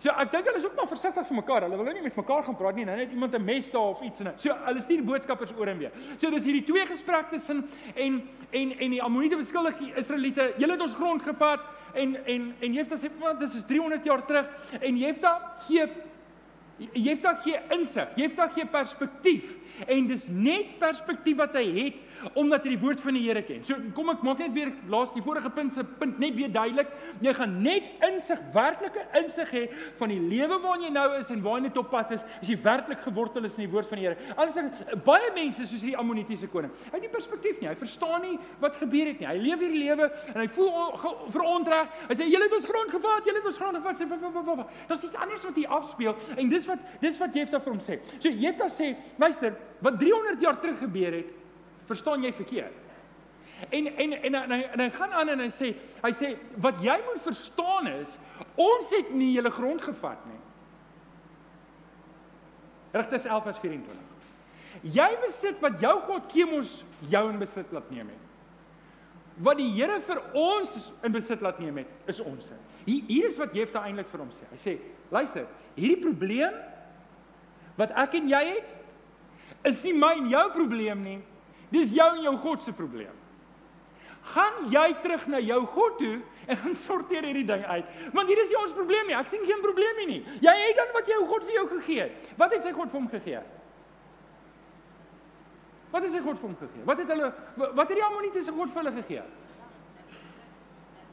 So ek dink hulle is ook maar versigtig vir mekaar. Hulle wil nou nie met mekaar gaan praat nie. Nou net iemand 'n mes daar of iets en so hulle stuur boodskappers oor en weer. So dis hierdie twee gesprekke tussen en en en die Ammoniete beskuldig die Israeliete. Julle het ons grond gevat en en en Jefta sê want dit is 300 jaar terug en Jefta gee Jefta gee insig. Jefta gee perspektief en dis net perspektief wat hy het omdat jy die woord van die Here ken. So kom ek maak net weer laas die vorige punt se punt net weer duidelik. Jy gaan net insig, werklike insig hê van die lewe waarin jy nou is en waar jy net op pad is, as jy werklik gewortel is in die woord van die Here. Anders dan baie mense soos hierdie Ammonitiese koning. Hy het nie perspektief nie. Hy verstaan nie wat gebeur het nie. Hy leef hierdie lewe en hy voel verontreg. Hy sê julle het ons grond gevat, julle het ons grond gevat. Dis iets anders wat hier afspeel en dis wat dis wat Jefta vir hom sê. So Jefta sê, luister, wat 300 jaar terug gebeur het, verstaan jy verkeerd. En en en en hy, en hy gaan aan en hy sê hy sê wat jy moet verstaan is ons het nie julle grond gevat nie. Rigters 11 vers 24. Jy besit wat jou God Kemos jou in besit laat neem het. Wat die Here vir ons in besit laat neem het, is ons. Hier hier is wat Jefta eintlik vir hom sê. Hy sê, luister, hierdie probleem wat ek en jy het, is nie my en jou probleem nie. Dis jou en jou God se probleem. Gaan jy terug na jou God toe en gaan sorteer hierdie ding uit. Want hier is nie ons probleem nie. Ek sien geen probleem nie. Jy het dan wat jou God vir jou gegee het. Wat het sy God vir hom gegee? Wat het sy God vir hom gegee? Wat het hulle wat het die Ammoniete se God vir hulle gegee?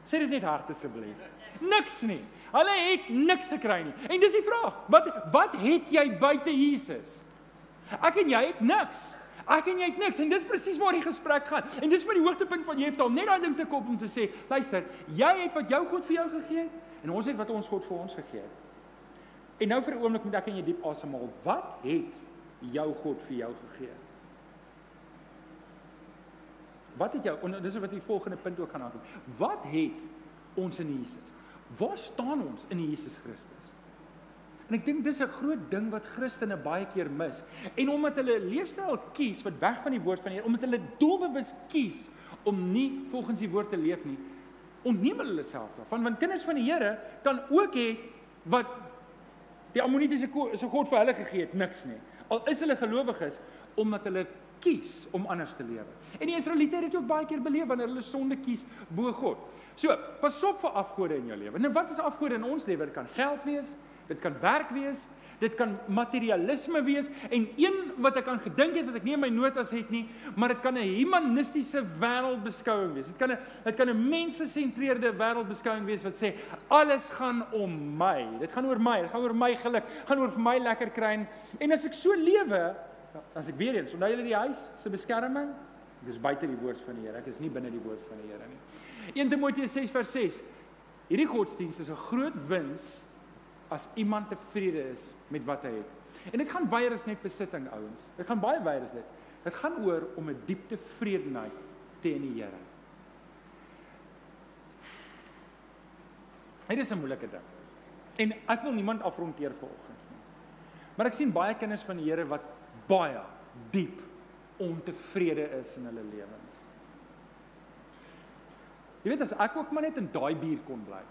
Sê dit net hard asseblief. Niks nie. Hulle het niks gekry nie. En dis die vraag. Wat wat het jy buite Jesus? Ek en jy het niks. Ek en jy het niks en dis presies waar die gesprek gaan. En dis maar die hoogtepunt van Jefta om net daai ding te kop om te sê, luister, jy het wat jou God vir jou gegee het en ons het wat ons God vir ons gegee het. En nou vir 'n oomblik moet ek en jy diep asemhaal. Wat het jou God vir jou gegee? Wat het jou en dis wat die volgende punt ook gaan aankom. Wat het ons in Jesus? Waar staan ons in Jesus Christus? En ek dink dis 'n groot ding wat Christene baie keer mis. En omdat hulle 'n leefstyl kies wat weg van die woord van die Here, omdat hulle doelbewus kies om nie volgens die woord te leef nie, ontneem hulle self daarvan. Want kinders van die Here kan ook hê wat die Ammonitiese se God vir hulle gegee het, niks nie. Al is hulle gelowiges omdat hulle kies om anders te lewe. En die Israeliete het dit ook baie keer beleef wanneer hulle sonde kies bo God. So, pas op vir afgode in jou lewe. Nou wat is afgode in ons lewe? Dit kan geld wees, Dit kan werk wees, dit kan materialisme wees en een wat ek aan gedink het wat ek nie in my notas het nie, maar dit kan 'n humanistiese wêreldbeskouing wees. Dit kan 'n dit kan 'n mensgesentreerde wêreldbeskouing wees wat sê alles gaan om my. Dit gaan oor my, dit gaan oor my geluk, gaan oor vir my lekker kry en as ek so lewe, as ek weer eens, onthou julle die huis se beskerming, ek is buite die woord van die Here, ek is nie binne die woord van die Here nie. 1 Timoteus 6 vers 6. Hierdie godsdienst is 'n groot wins as iemand tevrede is met wat hy het. En dit gaan baie is net besitting ouens. Dit gaan baie baie is dit. Dit gaan oor om 'n diep tevredenheid te in die Here. Dit is 'n moeilike ding. En ek wil niemand afronteer vanoggend nie. Maar ek sien baie kinders van die Here wat baie diep ontevrede is in hulle lewens. Jy weet as ek ook maar net in daai buurt kon bly.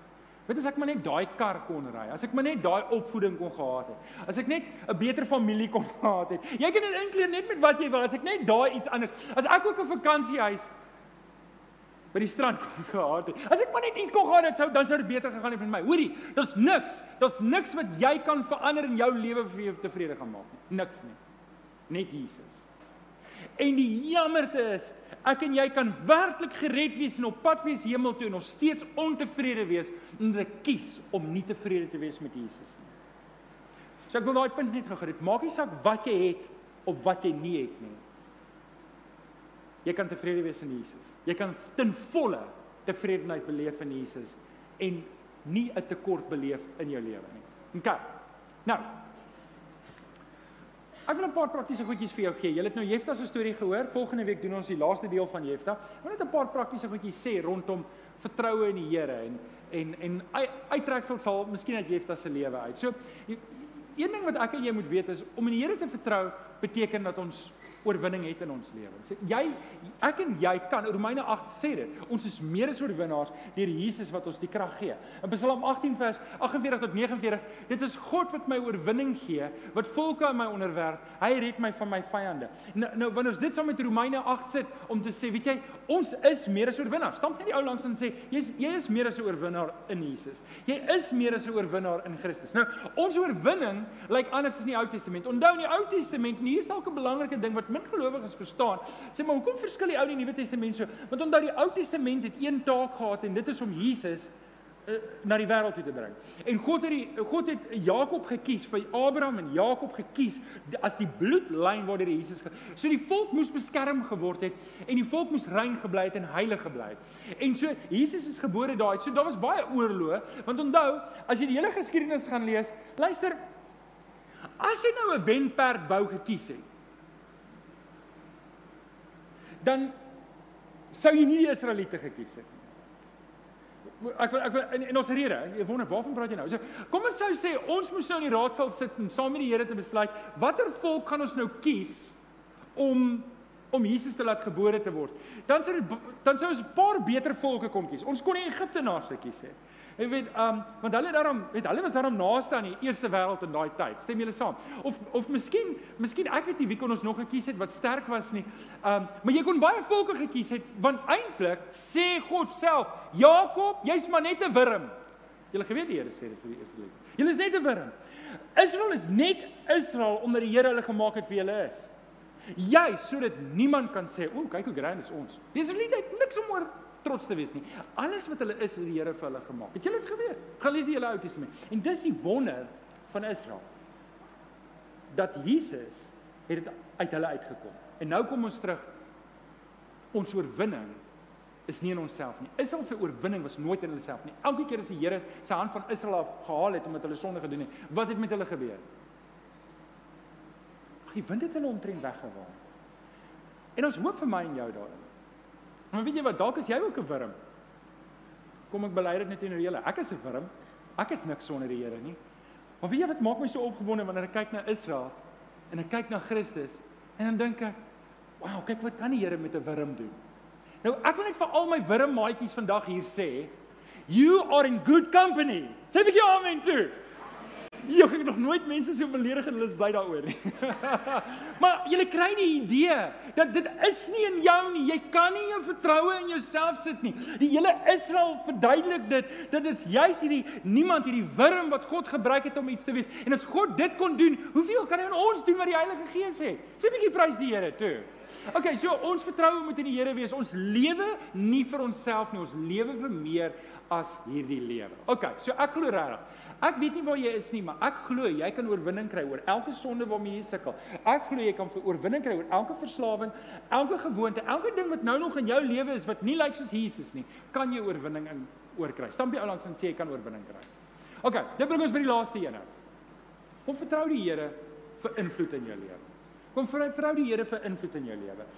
Weet as ek maar net daai kar kon ry, as ek maar net daai opvoeding kon gehad het, as ek net 'n beter familie kon gehad het. Jy kan dit inkleer net met wat jy wil, as ek net daai iets anders, as ek ook 'n vakansiehuis by die strand kon gehad het. As ek maar net iets kon gehad het, sou dan sou dit beter gegaan het met my. Hoorie, daar's niks, daar's niks wat jy kan verander in jou lewe vir jou tevrede gaan maak nie. Niks nie. Net Jesus. En die jammerte is, ek en jy kan werklik gered wees en op pad wees hemel toe en nog steeds ontevrede wees omdat ek kies om nie tevrede te wees met Jesus nie. So ek wil daai punt net gou gered. Maak nie saak wat jy het of wat jy nie het nie. Jy kan tevrede wees in Jesus. Jy kan ten volle tevredenheid beleef in Jesus en nie 'n tekort beleef in jou lewe nie. OK. Nou, Ek wil 'n paar praktiese goedjies vir jou gee. Jy het nou Jefta se storie gehoor. Volgende week doen ons die laaste deel van Jefta. Ek wil net 'n paar praktiese goedjies sê rondom vertroue in die Here en en en uittreksel sal miskien uit Jefta se lewe uit. So een ding wat ek en jy moet weet is om in die Here te vertrou beteken dat ons oorwinning het in ons lewens. Jy ek en jy kan Romeine 8 sê dit. Ons is meer as oorwinnaars deur Jesus wat ons die krag gee. In Psalm 18 vers 48 tot 49, dit is God wat my oorwinning gee, wat volke aan my onderwerf. Hy red my van my vyande. Nou, nou wanneer ons dit saam met Romeine 8 sit om te sê, weet jy, ons is meer as oorwinnaars. Stamp net die ou langs en sê, jy's jy is meer as 'n oorwinnaar in Jesus. Jy is meer as 'n oorwinnaar in Christus. Nou, ons oorwinning lyk like anders as in die Ou Testament. Onthou in die Ou Testament, hier is dalk 'n belangrike ding wat min gelowiges verstaan. Sê maar hoekom verskil die Ou en die Nuwe Testament so? Want onthou die Ou Testament het een taak gehad en dit is om Jesus uh, na die wêreld toe te bring. En God het die God het Jakob gekies vir Abraham en Jakob gekies as die bloedlyn waardeur Jesus ge So die volk moes beskerm geword het en die volk moes rein gebly het en heilig gebly het. En so Jesus is gebore daai. So daar was baie oorloë want onthou as jy die hele geskiedenis gaan lees, luister As jy nou 'n wenperd wou gekies het, dan sou jy nie die Israeliete gekies het nie. Ek wil ek wil in, in ons rede, ek wonder waarvan praat jy nou? So kom ons sou sê ons moes nou in die raadsal sit en saam met die Here te besluit watter volk gaan ons nou kies om om Jesus te laat gebore te word. Dan sou dan sou ons 'n paar beter volke kon kies. Ons kon nie Egiptenaars gekies het. Jy weet, um want hulle daarom, weet hulle was daarom naaste aan die eerste wêreld in daai tyd. Stem julle saam? Of of miskien, miskien ek weet nie wie kon ons nog gekies het wat sterk was nie. Um maar jy kon baie volke gekies het want eintlik sê God self, Jakob, jy's maar net 'n wurm. Julle geweet die Here sê dit vir die Israeliete. Julle is net 'n wurm. Israel is net Israel omdat die Here hulle gemaak het wie hulle is. Jy sodat niemand kan sê, "O, kyk hoe grand is ons." Die Israeliete het niks om oor trots te wees nie. Alles wat hulle is, het die Here vir hulle gemaak. Het julle dit geweet? Gaan lees die hele Ou Testament. En dis die wonder van Israel. Dat Jesus het dit uit hulle uitgekom. En nou kom ons terug. Ons oorwinning is nie in onsself nie. Israel se oorwinning was nooit in hulle self nie. Elke keer as die Here sy hand van Israel af gehaal het omdat hulle sonde gedoen het, wat het met hulle gebeur? Ag, die wind het hulle omtrent weggewaai. En ons hoop vir my en jou daarin. Maar weet jy wat, dalk is jy ook 'n wurm. Kom ek bely dit net teenoor julle. Ek is 'n wurm. Ek is niks sonder die Here nie. Maar weet jy wat maak my so opgewonde wanneer ek kyk na Israel en ek kyk na Christus en dan dink ek, "Wow, kyk wat kan die Here met 'n wurm doen?" Nou ek wil net vir al my wurm maatjies vandag hier sê, "You are in good company." Sê vir jou amen toe. Jy het nog nooit mense so beledig en hulle is bly daaroor nie. maar jy kry die idee dat dit is nie in jou nie. Jy kan nie jou vertroue in jouself sit nie. Die hele Israel verduidelik dit dat dit is juis hierdie niemand hierdie wurm wat God gebruik het om iets te wees. En as God dit kon doen, hoeveel kan hy aan ons doen wat die Heilige Gees het? Sê 'n bietjie prys die Here toe. Okay, so ons vertroue moet in die Here wees. Ons lewe nie vir onsself nie, ons lewe vir meer as hierdie lewe. Okay, so ek glo regtig. Ek weet nie waar jy is nie, maar ek glo jy kan oorwinning kry oor elke sonde waarmee jy sukkel. Ek glo jy kan oorwinning kry oor elke verslawing, elke gewoonte, elke ding wat nou nog in jou lewe is wat nie lyk soos Jesus nie, kan jy oorwinning in oorkry. Stamp jy oulangs en sê jy kan oorwinning kry. OK, dit bring ons by die laaste een nou. Kom vertrou die Here vir invloed in jou lewe. Kom vertrou die Here vir invloed in jou lewe.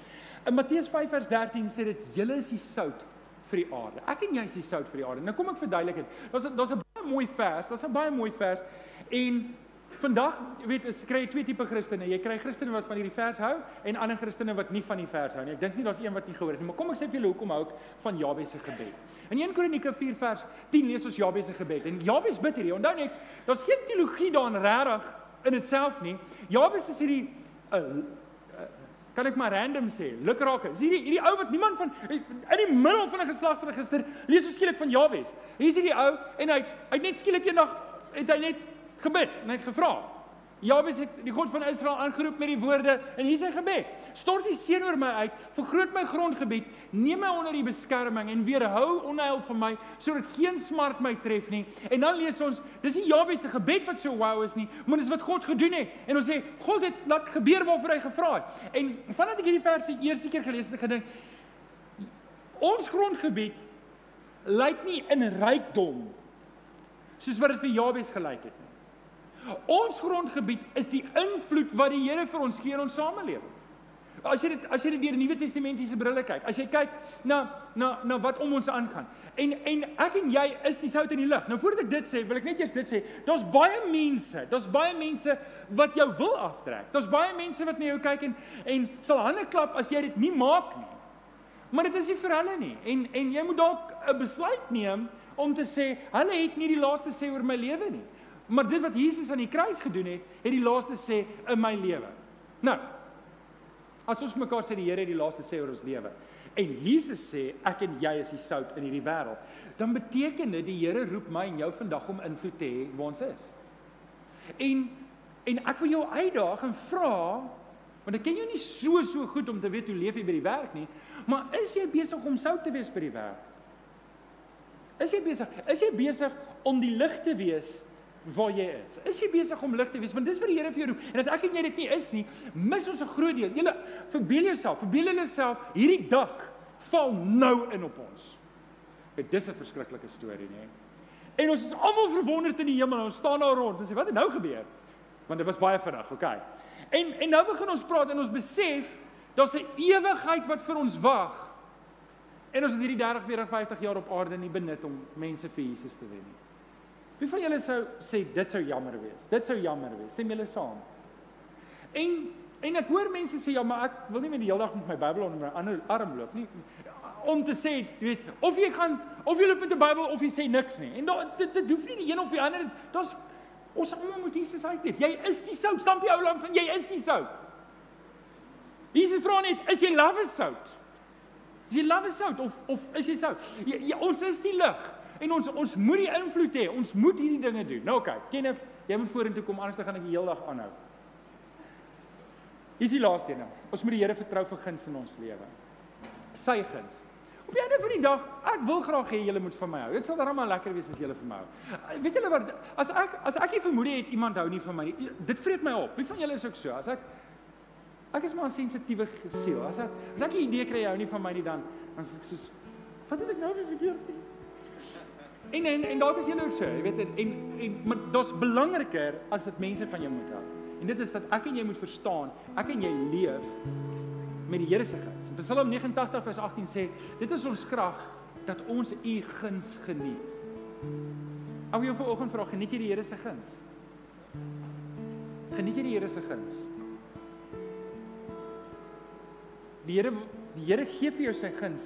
In Matteus 5 vers 13 sê dit: "Julle is die sout vir die aarde. Ek en jy is die sout vir die aarde. Nou kom ek verduidelik dit. Daar's daar's 'n baie mooi vers. Daar's 'n baie mooi vers. En vandag, jy weet, jy kry twee tipe Christene. Jy kry Christene wat van hierdie vers hou en ander Christene wat nie van die vers hou nie. Ek dink nie daar's een wat nie gehoor het nie, maar kom ek sê vir julle hoekom hou ek van Jabes se gebed. In 1 Kronieke 4 vers 10 lees ons Jabes se gebed. En Jabes bid hierdie. Onthou net, daar's geen teologie daarin regtig in dit self nie. Jabes is hierdie 'n uh, kan ek maar random sê, lukraak. Is hierdie hierdie ou wat niemand van in die middel van 'n geslagsregister lees so skielik van Jabes. Hier is hierdie ou en hy hy net skielik eendag het hy net gebid en hy gevra. Jabes het die God van Israel aangeroep met die woorde en hier is sy gebed. Stort die seën oor my uit, vergroot my grondgebied, neem my onder u beskerming en weerhou onheil van my sodat geen smart my tref nie. En dan lees ons, dis nie Jabes se gebed wat so wow is nie, maar dis wat God gedoen het. En ons sê God het laat gebeur waarvoor hy gevra het. En vandat ek hierdie verse eerste keer gelees het, het ek gedink ons grondgebied lyk nie in rykdom soos wat dit vir Jabes gelyk het nie. Ons grondgebied is die invloed wat die Here vir ons gee in ons samelewing. As jy dit as jy dit deur die Nuwe Testamentiese brille kyk, as jy kyk na na na wat om ons aangaan. En en ek en jy is die sout in die lig. Nou voordat ek dit sê, wil ek net eers dit sê. Daar's baie mense, daar's baie mense wat jou wil aftrek. Daar's baie mense wat na jou kyk en en sal hande klap as jy dit nie maak nie. Maar dit is nie vir hulle nie. En en jy moet dalk 'n besluit neem om te sê, hulle het nie die laaste sê oor my lewe nie. Maar dit wat Jesus aan die kruis gedoen het, het die laaste sê in my lewe. Nou, as ons mekaar sê die Here het die laaste sê oor ons lewe en Jesus sê ek en jy is die sout in hierdie wêreld, dan beteken dit die Here roep my en jou vandag om invloed te hê waar ons is. En en ek wil jou uitdaag en vra want ek ken jou nie so so goed om te weet hoe leef jy by die werk nie, maar is jy besig om sout te wees by die werk? Is jy besig? Is jy besig om die lig te wees waar jy is. Is jy besig om lig te wees? Want dis wat die Here vir jou roep. En as ek en jy dit nie is nie, mis ons 'n groot deel. Julle verbeel jouself, verbeel jouself hierdie dak val nou in op ons. Dit is 'n verskriklike storie, nê? En ons is almal verwonderd in die hemel. Ons staan daar rond en sê, "Wat het nou gebeur?" Want dit was baie vinnig, okay. En en nou begin ons praat en ons besef daar's 'n ewigheid wat vir ons wag. En ons het hierdie 30, 40, 50 jaar op aarde nie benut om mense vir Jesus te wen nie. Wie van julle sou sê dit sou jammer wees? Dit sou jammer wees. Stem julle saam? En en ek hoor mense sê ja, maar ek wil nie meer die hele dag met my Bybel onder my ander arm loop nie om te sê, jy weet, of jy gaan of jy loop met 'n Bybel of jy sê niks nie. En daar dit, dit hoef nie die een of die ander. Daar's ons almal moet Jesus uitleef. Jy is die sout, stamp jy ou langs en jy is die sout. Jesus vra net, is jy lawwe sout? Is jy lawwe sout of of is jy sout? Jy, jy, ons is die lig. En ons ons moet die invloed hê. Ons moet hierdie dinge doen. Nou okay, Kenneth, jy moet vorentoe kom anders dan gaan ek die hele dag aanhou. Is die laaste nou. Ons moet die Here vertrou vir guns in ons lewe. Sy guns. Op die einde van die dag, ek wil graag hê julle moet van my hou. Dit sal darem maar lekker wees as julle van my hou. Weet julle wat as ek as ek nie vermoed het iemand hou nie van my dit vreet my op. Wie van julle is ook so? As ek Ek is maar 'n sensitiewe siel. As ek as ek 'n idee kry jy hou nie van my nie dan dan is ek soos wat het ek nou weer verkeerd gedoen? En en en dalk is jy ook so, jy weet en en, en maar dit's belangriker as dit mense van jou moet hou. En dit is dat ek en jy moet verstaan, ek en jy leef met die Here se guns. Psalm 89 vers 18 sê, dit is ons krag dat ons u guns geniet. Ou jy vanoggend vra, geniet jy die Here se guns? Geniet jy die Here se guns? Die Here die Here gee vir jou sy guns.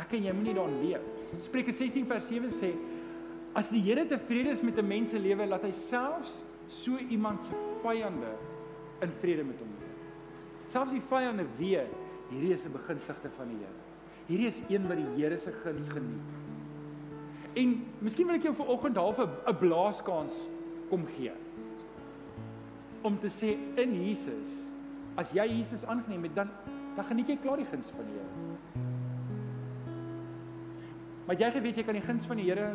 Ek en jy moenie daarin leef. Spreuke 16 vers 7 sê as die Here tevrede is met 'n mens se lewe, laat hy selfs so iemand se vyande in vrede met hom leef. Selfs die vyande weet hierdie is 'n begunstigde van die Here. Hierdie is een wat die Here se guns geniet. En miskien wil ek jou vanoggend half 'n blaaskans kom gee. Om te sê in Jesus, as jy Jesus aangeneem het, dan dan geniet jy klaar die guns van die Here. Maar jy geweet jy kan die guns van die Here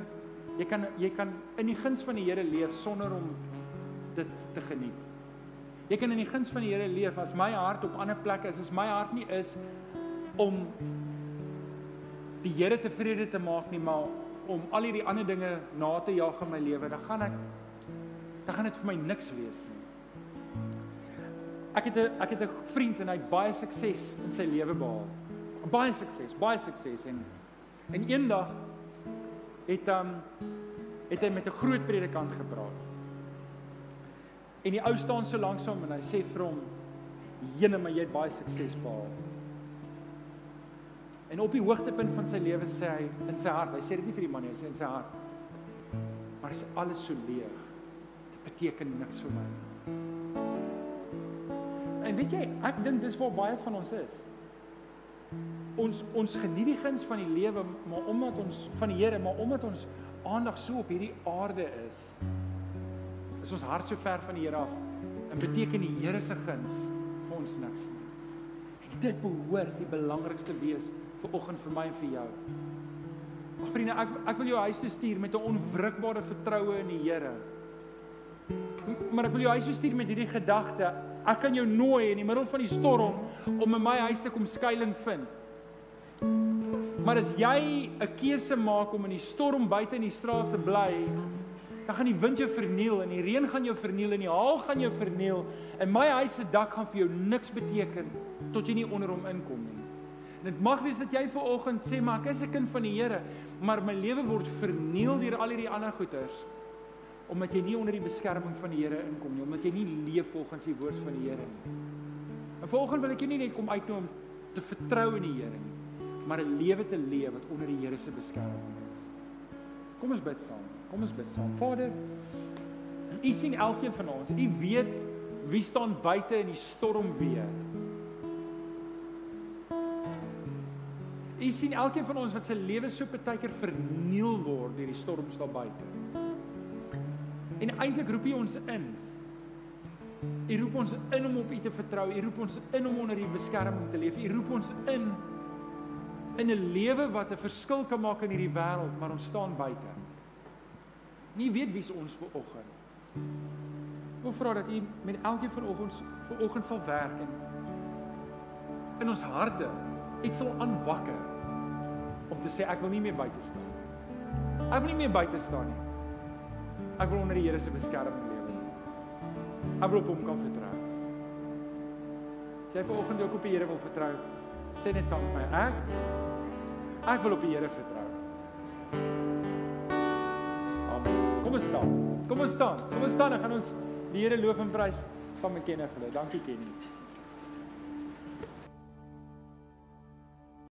jy kan jy kan in die guns van die Here leef sonder om dit te geniet. Jy kan in die guns van die Here leef as my hart op ander plekke is, as my hart nie is om die Here tevrede te maak nie, maar om al hierdie ander dinge na te jaag in my lewe, dan gaan ek dan gaan dit vir my niks wees nie. Ek het 'n ek het 'n vriend en hy het baie sukses in sy lewe behaal. Baie sukses, baie sukses en en eendag het hom um, het hy met 'n groot predikant gepraat. En die ou staan so lank saam en hy sê vir hom: "Jene, maar jy het baie sukses behaal." En op die hoogtepunt van sy lewe sê hy in sy hart, hy sê dit nie vir die man nie, hy sê in sy hart: "Maar is alles so leeg. Dit beteken niks vir my nie." En weet jy, ek dink dis waar baie van ons is. Ons ons geniet die guns van die lewe, maar omdat ons van die Here, maar omdat ons aandag so op hierdie aarde is, is ons hart so ver van die Here af. En beteken die Here se guns vir ons niks nie. En dit behoort die belangrikste wees vir oggend vir my en vir jou. Ag vriende, ek ek wil jou huis toe stuur met 'n onwrikbare vertroue in die Here. Maar ek wil jou huis toe stuur met hierdie gedagte, Ek kan jou nooi in die middel van die storm om in my huis te kom skuilings vind. Maar as jy 'n keuse maak om in die storm buite in die straat te bly, dan gaan die wind jou verniel en die reën gaan jou verniel en die haal gaan jou verniel en my huis se dak gaan vir jou niks beteken tot jy nie onder hom inkom nie. En dit mag wees dat jy ver oggend sê maar ek is 'n kind van die Here, maar my lewe word verniel deur al hierdie ander goeters omdat jy nie onder die beskerming van die Here inkom nie, omdat jy nie leef volgens die woord van die Here nie. En volgens wil ek jou nie net kom uitnooi om te vertrou in die Here nie, maar 'n lewe te leef wat onder die Here se beskerming is. Kom ons bid saam. Kom ons bid saam. Vader, U sien elkeen van ons. U weet wie staan buite in die storm weer. U sien elkeen van ons wat se lewe so baie keer verniel word deur die storms daar buite. En eintlik roep hy ons in. Hy roep ons in om op U te vertrou. Hy roep ons in om onder U beskerming te leef. Hy roep ons in in 'n lewe wat 'n verskil kan maak in hierdie wêreld, maar ons staan buite. Nie weet wie's ons vir oggend. Ek vra dat U met elkeen van ons vir oggend sal werk en in ons harte iets sal aanwakker om te sê ek wil nie meer buite staan. Ek wil nie meer buite staan nie. Ek wil onder die Here se beskerming lewe. Ek wil op hom kan vertrou. As jy vanoggend ook op die Here wil vertrou, sê net saam met my, ek ek wil op die Here vertrou. Amen. Kom ons staan. Kom ons staan. Kom ons staan en gaan ons die Here loof en prys saam met Kenneth. Dankie Kenny.